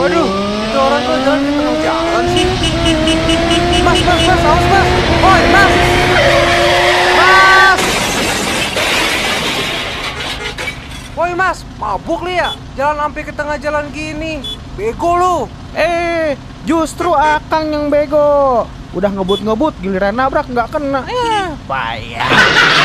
Waduh, itu orang kok jalan di tengah jalan sih. Mas, mas, mas, awas mas. Woi, mas. Mas. Woi mas, mabuk li ya? Jalan sampai ke tengah jalan gini. Bego lu. Eh, justru Akang yang bego. Udah ngebut-ngebut, giliran nabrak nggak kena. Eh, payah.